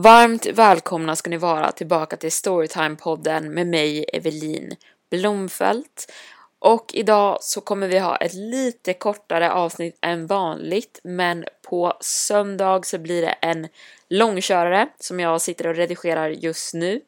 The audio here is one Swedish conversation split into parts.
Varmt välkomna ska ni vara tillbaka till Storytime-podden med mig, Evelin Blomfelt. Och idag så kommer vi ha ett lite kortare avsnitt än vanligt, men på söndag så blir det en långkörare som jag sitter och redigerar just nu.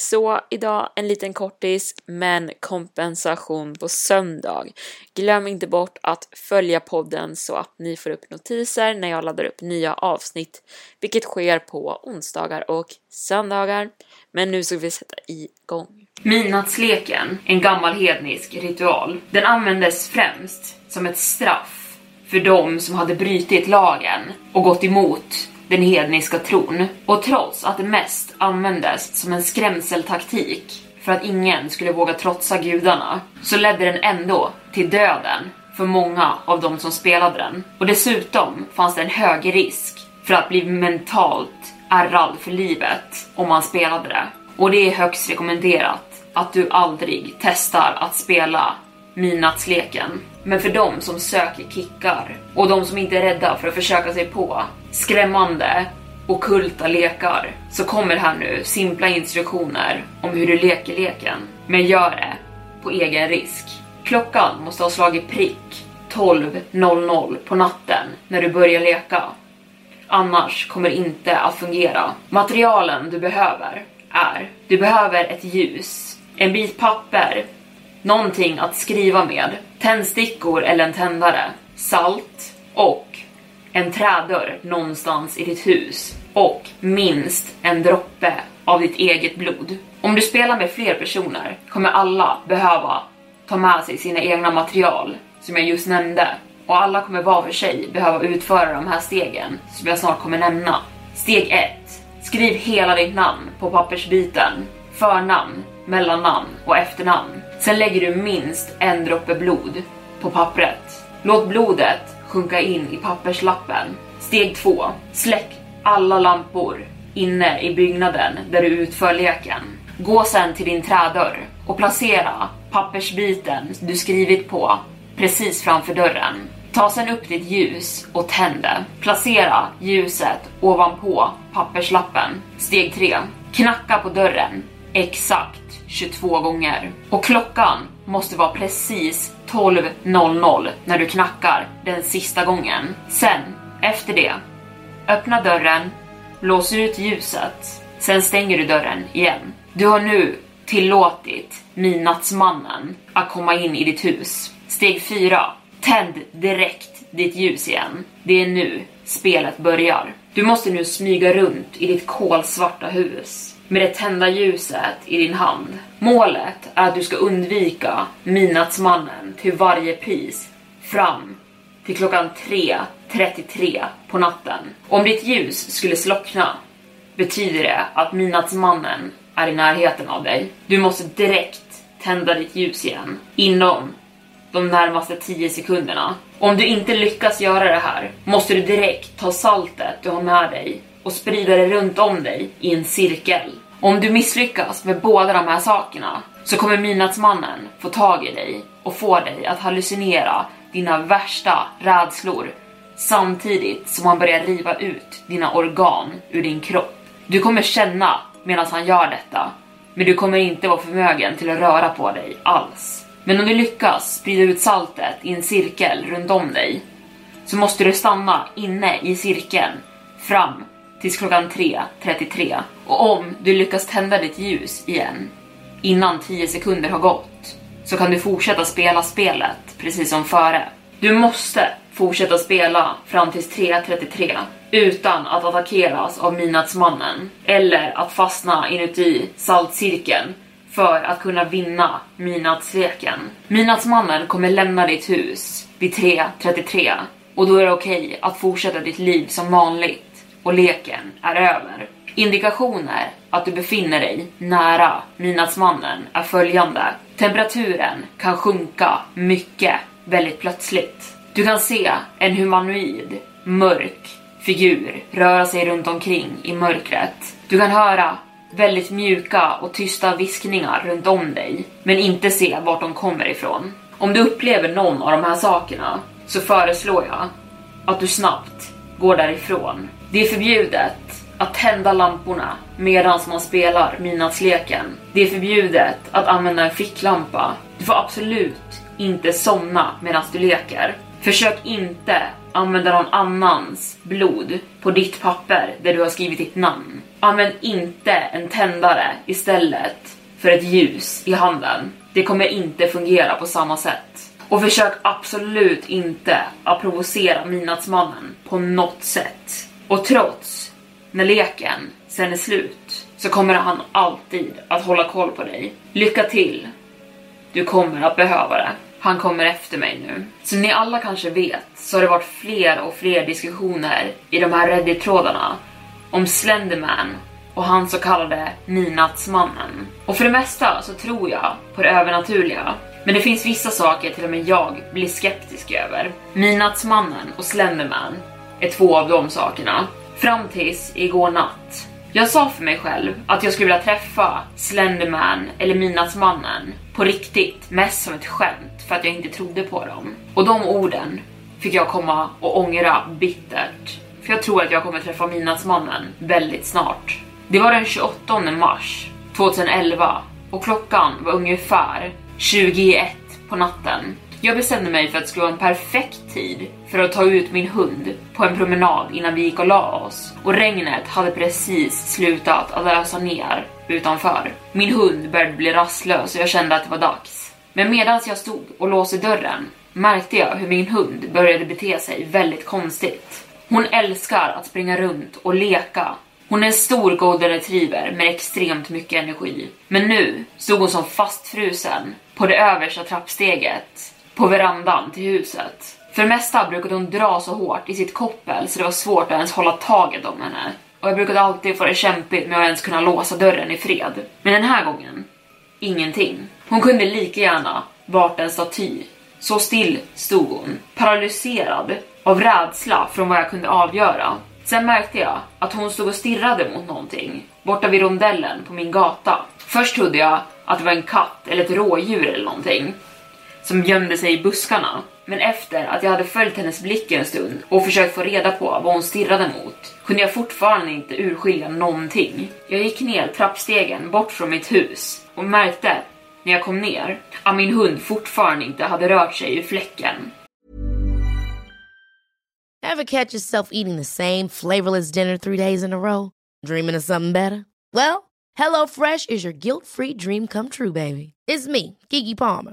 Så idag en liten kortis, men kompensation på söndag. Glöm inte bort att följa podden så att ni får upp notiser när jag laddar upp nya avsnitt, vilket sker på onsdagar och söndagar. Men nu ska vi sätta igång. Midnattsleken, en gammal hednisk ritual, den användes främst som ett straff för de som hade brutit lagen och gått emot den hedniska tron. Och trots att det mest användes som en skrämseltaktik för att ingen skulle våga trotsa gudarna, så ledde den ändå till döden för många av de som spelade den. Och dessutom fanns det en hög risk för att bli mentalt ärrad för livet om man spelade det. Och det är högst rekommenderat att du aldrig testar att spela midnattsleken. Men för de som söker kickar och de som inte är rädda för att försöka sig på skrämmande ockulta lekar så kommer här nu simpla instruktioner om hur du leker leken. Men gör det på egen risk. Klockan måste ha slagit prick 12.00 på natten när du börjar leka. Annars kommer det inte att fungera. Materialen du behöver är, du behöver ett ljus, en bit papper, någonting att skriva med, tändstickor eller en tändare, salt och en trädörr någonstans i ditt hus och minst en droppe av ditt eget blod. Om du spelar med fler personer kommer alla behöva ta med sig sina egna material som jag just nämnde och alla kommer var för sig behöva utföra de här stegen som jag snart kommer nämna. Steg 1. Skriv hela ditt namn på pappersbiten. Förnamn, mellannamn och efternamn. Sen lägger du minst en droppe blod på pappret. Låt blodet sjunka in i papperslappen. Steg 2. Släck alla lampor inne i byggnaden där du utför leken. Gå sen till din trädörr och placera pappersbiten du skrivit på precis framför dörren. Ta sen upp ditt ljus och tänd det. Placera ljuset ovanpå papperslappen. Steg 3. Knacka på dörren exakt 22 gånger. Och klockan måste vara precis 12.00 när du knackar den sista gången. Sen, efter det, öppna dörren, lås ut ljuset, sen stänger du dörren igen. Du har nu tillåtit midnattsmannen att komma in i ditt hus. Steg 4. Tänd direkt ditt ljus igen. Det är nu spelet börjar. Du måste nu smyga runt i ditt kolsvarta hus med det tända ljuset i din hand. Målet är att du ska undvika midnattsmannen till varje pris fram till klockan 3.33 på natten. Om ditt ljus skulle slockna betyder det att midnattsmannen är i närheten av dig. Du måste direkt tända ditt ljus igen inom de närmaste 10 sekunderna. Om du inte lyckas göra det här måste du direkt ta saltet du har med dig och sprida det runt om dig i en cirkel. Om du misslyckas med båda de här sakerna så kommer midnattsmannen få tag i dig och få dig att hallucinera dina värsta rädslor samtidigt som han börjar riva ut dina organ ur din kropp. Du kommer känna medan han gör detta men du kommer inte vara förmögen till att röra på dig alls. Men om du lyckas sprida ut saltet i en cirkel runt om dig så måste du stanna inne i cirkeln fram tills klockan 3.33. Och om du lyckas tända ditt ljus igen innan 10 sekunder har gått så kan du fortsätta spela spelet precis som före. Du måste fortsätta spela fram tills 3.33 utan att attackeras av midnattsmannen eller att fastna inuti saltcirkeln för att kunna vinna Minatsleken. Midnattsmannen kommer lämna ditt hus vid 3.33 och då är det okej okay att fortsätta ditt liv som vanligt och leken är över. Indikationer att du befinner dig nära midnattsmannen är följande. Temperaturen kan sjunka mycket väldigt plötsligt. Du kan se en humanoid, mörk figur röra sig runt omkring i mörkret. Du kan höra väldigt mjuka och tysta viskningar runt om dig, men inte se vart de kommer ifrån. Om du upplever någon av de här sakerna så föreslår jag att du snabbt går därifrån. Det är förbjudet att tända lamporna medan man spelar midnattsleken. Det är förbjudet att använda en ficklampa. Du får absolut inte somna medan du leker. Försök inte använda någon annans blod på ditt papper där du har skrivit ditt namn. Använd inte en tändare istället för ett ljus i handen. Det kommer inte fungera på samma sätt. Och försök absolut inte att provocera midnattsmannen på något sätt. Och trots när leken sen är slut så kommer han alltid att hålla koll på dig. Lycka till! Du kommer att behöva det. Han kommer efter mig nu. Som ni alla kanske vet så har det varit fler och fler diskussioner i de här Reddit-trådarna om Slenderman och han så kallade Midnattsmannen. Och för det mesta så tror jag på det övernaturliga. Men det finns vissa saker till och med jag blir skeptisk över. Midnattsmannen och Slenderman är två av de sakerna. Fram tills igår natt. Jag sa för mig själv att jag skulle vilja träffa Slenderman eller Midnattsmannen på riktigt, mest som ett skämt för att jag inte trodde på dem. Och de orden fick jag komma och ångra bittert. För jag tror att jag kommer träffa Midnattsmannen väldigt snart. Det var den 28 mars 2011 och klockan var ungefär 21 på natten. Jag bestämde mig för att det skulle vara en perfekt tid för att ta ut min hund på en promenad innan vi gick och la oss och regnet hade precis slutat att ösa ner utanför. Min hund började bli rastlös och jag kände att det var dags. Men medan jag stod och låste dörren märkte jag hur min hund började bete sig väldigt konstigt. Hon älskar att springa runt och leka. Hon är en stor golden retriever med extremt mycket energi. Men nu stod hon som fastfrusen på det översta trappsteget på verandan till huset. För det mesta brukade hon dra så hårt i sitt koppel så det var svårt att ens hålla taget om henne. Och jag brukade alltid få det kämpigt med att ens kunna låsa dörren i fred. Men den här gången, ingenting. Hon kunde lika gärna varit en staty. Så still stod hon, paralyserad av rädsla från vad jag kunde avgöra. Sen märkte jag att hon stod och stirrade mot någonting borta vid rondellen på min gata. Först trodde jag att det var en katt eller ett rådjur eller någonting som gömde sig i buskarna. Men efter att jag hade följt hennes blick en stund och försökt få reda på vad hon stirrade mot kunde jag fortfarande inte urskilja någonting. Jag gick ner trappstegen bort från mitt hus och märkte när jag kom ner att min hund fortfarande inte hade rört sig ur fläcken. Have catch yourself eating the same flavorless dinner three days in a row? Dreaming of something better? Well, hello fresh is your guilt free dream come true baby. It's me, Gigi Palmer.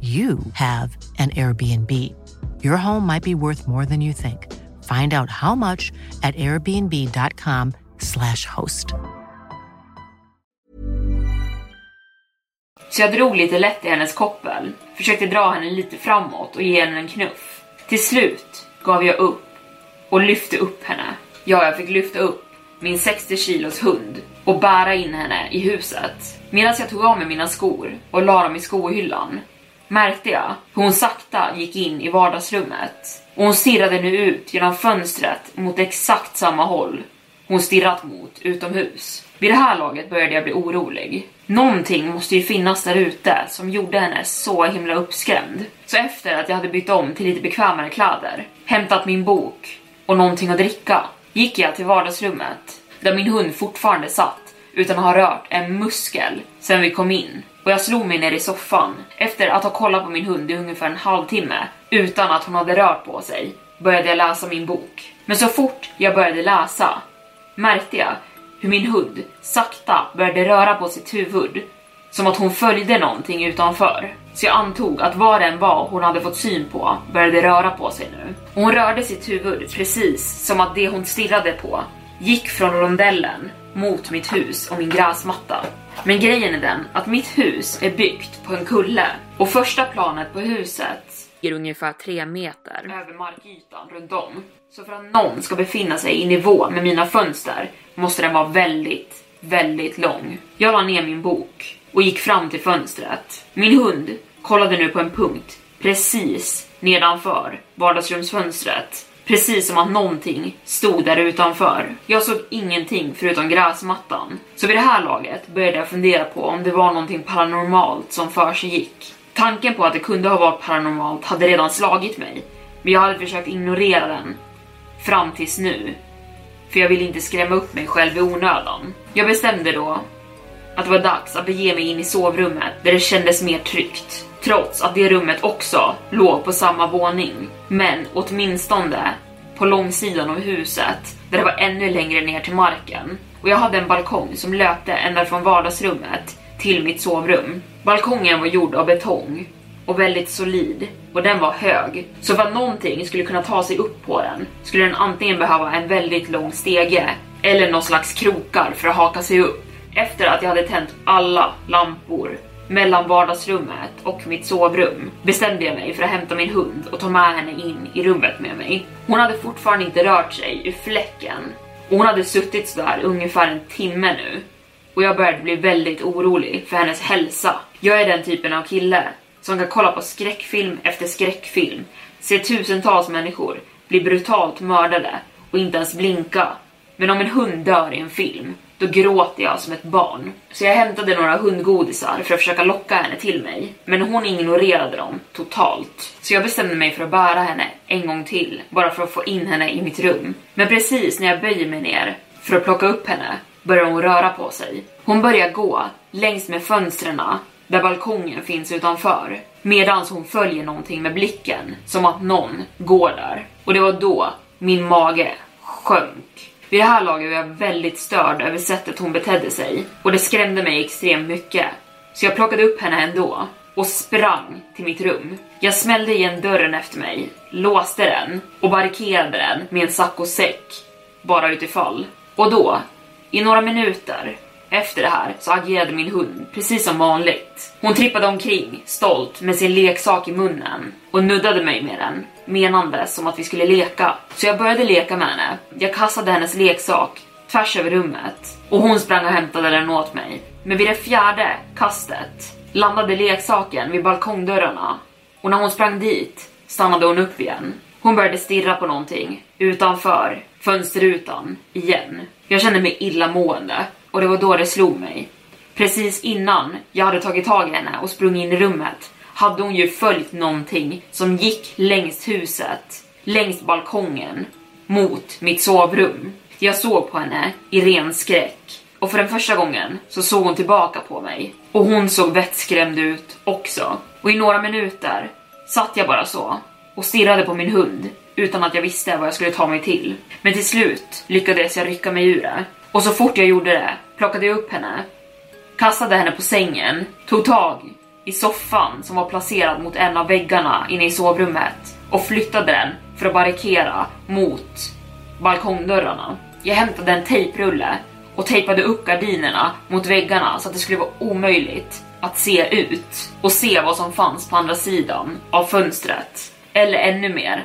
you have an Airbnb. Your home might be worth more than you think. Find out how much at airbnb.com/slash host. Så jag drog lite lätt i hennes koppel, försökte dra henne lite framåt och ge henne en knuff. Till slut gav jag upp och lyfte upp henne. Ja, jag fick lyfta upp min 60 kilos hund och bära in henne i huset. Medan jag tog av mig mina skor och la dem i skohyllan märkte jag hur hon sakta gick in i vardagsrummet. Och hon stirrade nu ut genom fönstret mot exakt samma håll hon stirrat mot utomhus. Vid det här laget började jag bli orolig. Någonting måste ju finnas där ute som gjorde henne så himla uppskrämd. Så efter att jag hade bytt om till lite bekvämare kläder, hämtat min bok och någonting att dricka, gick jag till vardagsrummet där min hund fortfarande satt utan att ha rört en muskel sedan vi kom in och jag slog mig ner i soffan efter att ha kollat på min hund i ungefär en halvtimme utan att hon hade rört på sig började jag läsa min bok. Men så fort jag började läsa märkte jag hur min hund sakta började röra på sitt huvud som att hon följde någonting utanför. Så jag antog att vad den var hon hade fått syn på började röra på sig nu. Och hon rörde sitt huvud precis som att det hon stirrade på gick från rondellen mot mitt hus och min gräsmatta. Men grejen är den att mitt hus är byggt på en kulle och första planet på huset är ungefär 3 meter över markytan runt om. Så för att någon ska befinna sig i nivå med mina fönster måste den vara väldigt, väldigt lång. Jag la ner min bok och gick fram till fönstret. Min hund kollade nu på en punkt precis nedanför vardagsrumsfönstret Precis som att någonting stod där utanför. Jag såg ingenting förutom gräsmattan. Så vid det här laget började jag fundera på om det var någonting paranormalt som för sig gick. Tanken på att det kunde ha varit paranormalt hade redan slagit mig. Men jag hade försökt ignorera den. Fram tills nu. För jag ville inte skrämma upp mig själv i onödan. Jag bestämde då att det var dags att bege mig in i sovrummet där det kändes mer tryggt trots att det rummet också låg på samma våning. Men åtminstone på långsidan av huset där det var ännu längre ner till marken. Och jag hade en balkong som löpte ända från vardagsrummet till mitt sovrum. Balkongen var gjord av betong och väldigt solid och den var hög. Så för att någonting skulle kunna ta sig upp på den skulle den antingen behöva en väldigt lång stege eller någon slags krokar för att haka sig upp. Efter att jag hade tänt alla lampor mellan vardagsrummet och mitt sovrum bestämde jag mig för att hämta min hund och ta med henne in i rummet med mig. Hon hade fortfarande inte rört sig ur fläcken och hon hade suttit sådär ungefär en timme nu och jag började bli väldigt orolig för hennes hälsa. Jag är den typen av kille som kan kolla på skräckfilm efter skräckfilm, se tusentals människor bli brutalt mördade och inte ens blinka. Men om en hund dör i en film, då gråter jag som ett barn. Så jag hämtade några hundgodisar för att försöka locka henne till mig. Men hon ignorerade dem totalt. Så jag bestämde mig för att bära henne en gång till, bara för att få in henne i mitt rum. Men precis när jag böjer mig ner för att plocka upp henne börjar hon röra på sig. Hon börjar gå längs med fönstren där balkongen finns utanför. Medan hon följer någonting med blicken, som att någon går där. Och det var då min mage sjönk. Vid det här laget var jag väldigt störd över sättet hon betedde sig och det skrämde mig extremt mycket. Så jag plockade upp henne ändå och sprang till mitt rum. Jag smällde igen dörren efter mig, låste den och barrikerade den med en sack och säck, bara utifall. Och då, i några minuter efter det här så agerade min hund precis som vanligt. Hon trippade omkring, stolt, med sin leksak i munnen och nuddade mig med den, menande som att vi skulle leka. Så jag började leka med henne. Jag kastade hennes leksak tvärs över rummet och hon sprang och hämtade den åt mig. Men vid det fjärde kastet landade leksaken vid balkongdörrarna och när hon sprang dit stannade hon upp igen. Hon började stirra på någonting utanför fönsterrutan igen. Jag kände mig illamående och det var då det slog mig. Precis innan jag hade tagit tag i henne och sprungit in i rummet hade hon ju följt någonting som gick längs huset, längs balkongen, mot mitt sovrum. Jag såg på henne i ren skräck och för den första gången så såg hon tillbaka på mig och hon såg vettskrämd ut också. Och i några minuter satt jag bara så och stirrade på min hund utan att jag visste vad jag skulle ta mig till. Men till slut lyckades jag rycka mig ur det och så fort jag gjorde det plockade jag upp henne, kastade henne på sängen, tog tag i soffan som var placerad mot en av väggarna inne i sovrummet och flyttade den för att barrikera mot balkongdörrarna. Jag hämtade en tejprulle och tejpade upp gardinerna mot väggarna så att det skulle vara omöjligt att se ut och se vad som fanns på andra sidan av fönstret. Eller ännu mer,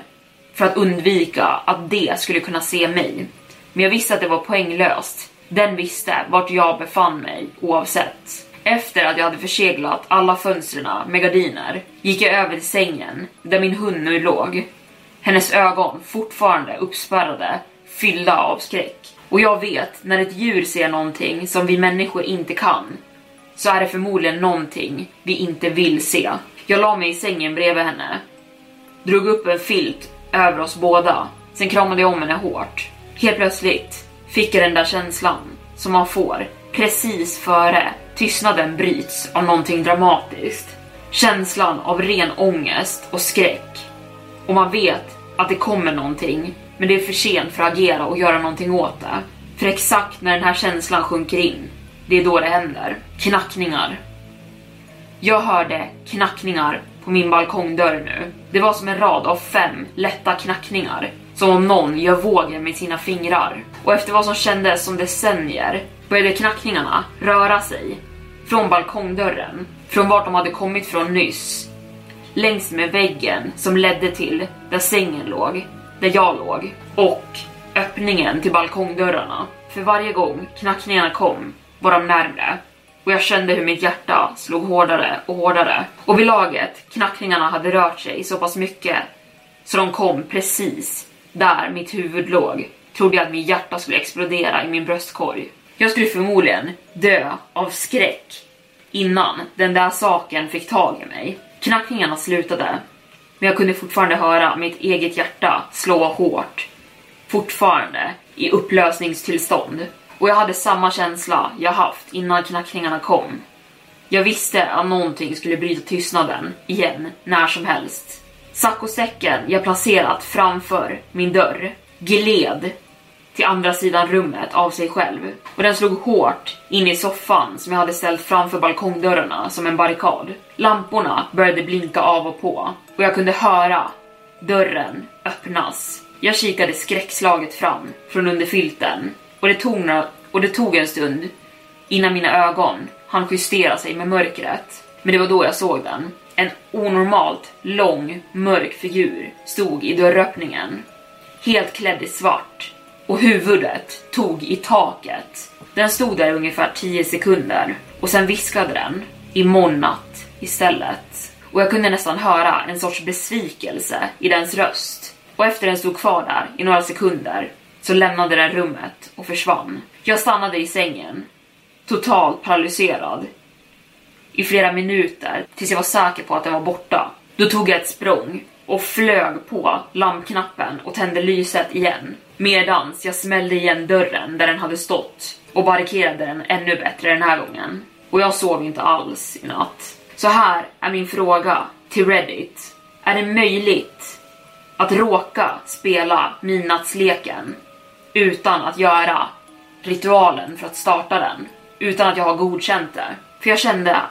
för att undvika att det skulle kunna se mig. Men jag visste att det var poänglöst. Den visste vart jag befann mig oavsett. Efter att jag hade förseglat alla fönstren med gardiner gick jag över till sängen där min hund nu låg. Hennes ögon fortfarande uppspärrade, fyllda av skräck. Och jag vet när ett djur ser någonting som vi människor inte kan så är det förmodligen någonting vi inte vill se. Jag la mig i sängen bredvid henne, drog upp en filt över oss båda, sen kramade jag om henne hårt. Helt plötsligt fick jag den där känslan som man får precis före tystnaden bryts av någonting dramatiskt. Känslan av ren ångest och skräck. Och man vet att det kommer någonting, men det är för sent för att agera och göra någonting åt det. För exakt när den här känslan sjunker in, det är då det händer. Knackningar. Jag hörde knackningar på min balkongdörr nu. Det var som en rad av fem lätta knackningar. Som om någon gör vågor med sina fingrar. Och efter vad som kändes som decennier började knackningarna röra sig. Från balkongdörren, från vart de hade kommit från nyss. Längs med väggen som ledde till där sängen låg, där jag låg. Och öppningen till balkongdörrarna. För varje gång knackningarna kom var de närmre och jag kände hur mitt hjärta slog hårdare och hårdare. Och vid laget knackningarna hade rört sig så pass mycket så de kom precis där mitt huvud låg trodde jag att mitt hjärta skulle explodera i min bröstkorg. Jag skulle förmodligen dö av skräck innan den där saken fick tag i mig. Knackningarna slutade, men jag kunde fortfarande höra mitt eget hjärta slå hårt. Fortfarande i upplösningstillstånd. Och jag hade samma känsla jag haft innan knackningarna kom. Jag visste att någonting skulle bryta tystnaden igen, när som helst. Saccosäcken jag placerat framför min dörr gled till andra sidan rummet av sig själv och den slog hårt in i soffan som jag hade ställt framför balkongdörrarna som en barrikad. Lamporna började blinka av och på och jag kunde höra dörren öppnas. Jag kikade skräckslaget fram från under filten och det tog, några, och det tog en stund innan mina ögon hann justera sig med mörkret. Men det var då jag såg den. En onormalt lång, mörk figur stod i dörröppningen. Helt klädd i svart. Och huvudet tog i taket. Den stod där ungefär 10 sekunder och sen viskade den i natt istället. Och jag kunde nästan höra en sorts besvikelse i dens röst. Och efter den stod kvar där i några sekunder så lämnade den rummet och försvann. Jag stannade i sängen, totalt paralyserad, i flera minuter tills jag var säker på att den var borta. Då tog jag ett språng och flög på lampknappen och tände lyset igen. Medans jag smällde igen dörren där den hade stått och barrikerade den ännu bättre den här gången. och jag sov inte alls i natt. Så här är min fråga till Reddit. Är det möjligt att råka spela midnattsleken utan att göra ritualen för att starta den? Utan att jag har godkänt det. För jag kände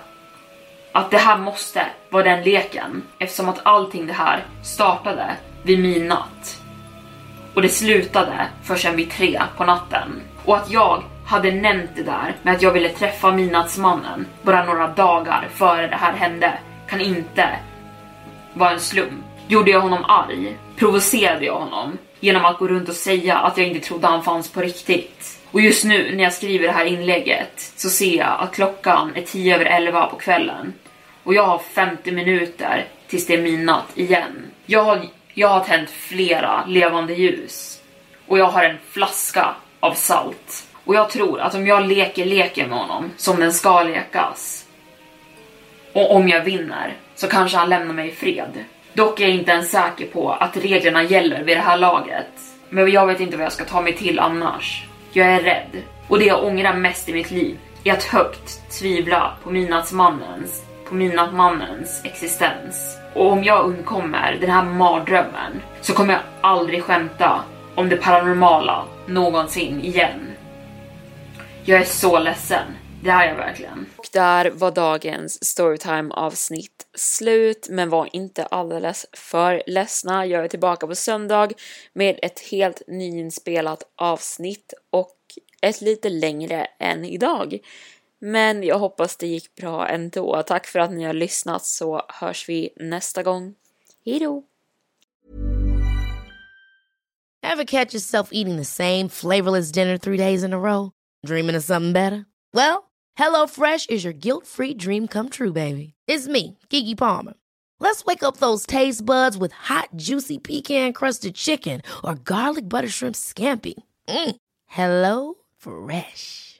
att det här måste vara den leken eftersom att allting det här startade vid midnatt. Och det slutade först vid tre på natten. Och att jag hade nämnt det där med att jag ville träffa midnattsmannen bara några dagar före det här hände kan inte vara en slump. Gjorde jag honom arg? Provocerade jag honom genom att gå runt och säga att jag inte trodde han fanns på riktigt? Och just nu när jag skriver det här inlägget så ser jag att klockan är 10 över 11 på kvällen och jag har 50 minuter tills det är midnatt igen. Jag har, jag har tänt flera levande ljus och jag har en flaska av salt. Och jag tror att om jag leker leken med honom som den ska lekas och om jag vinner så kanske han lämnar mig i fred. Dock är jag inte ens säker på att reglerna gäller vid det här laget. Men jag vet inte vad jag ska ta mig till annars. Jag är rädd. Och det jag ångrar mest i mitt liv är att högt tvivla på midnattsmannens, på midnattmannens existens. Och om jag undkommer den här mardrömmen så kommer jag aldrig skämta om det paranormala någonsin igen. Jag är så ledsen. Det är jag verkligen. Och där var dagens storytime avsnitt slut, men var inte alldeles för ledsna. Jag är tillbaka på söndag med ett helt nyinspelat avsnitt och ett lite längre än idag. Men jag hoppas det gick bra ändå. Tack för att ni har lyssnat så hörs vi nästa gång. Hejdå! Have catch yourself eating the same flavorless dinner three days in a row? Dreaming of something better? Well, hello fresh is your guilt-free dream come true, baby. It's me, Gigi Palmer. Let's wake up those taste buds with hot, juicy pecan-crusted chicken or garlic butter shrimp scampi. Mm. Hello Fresh.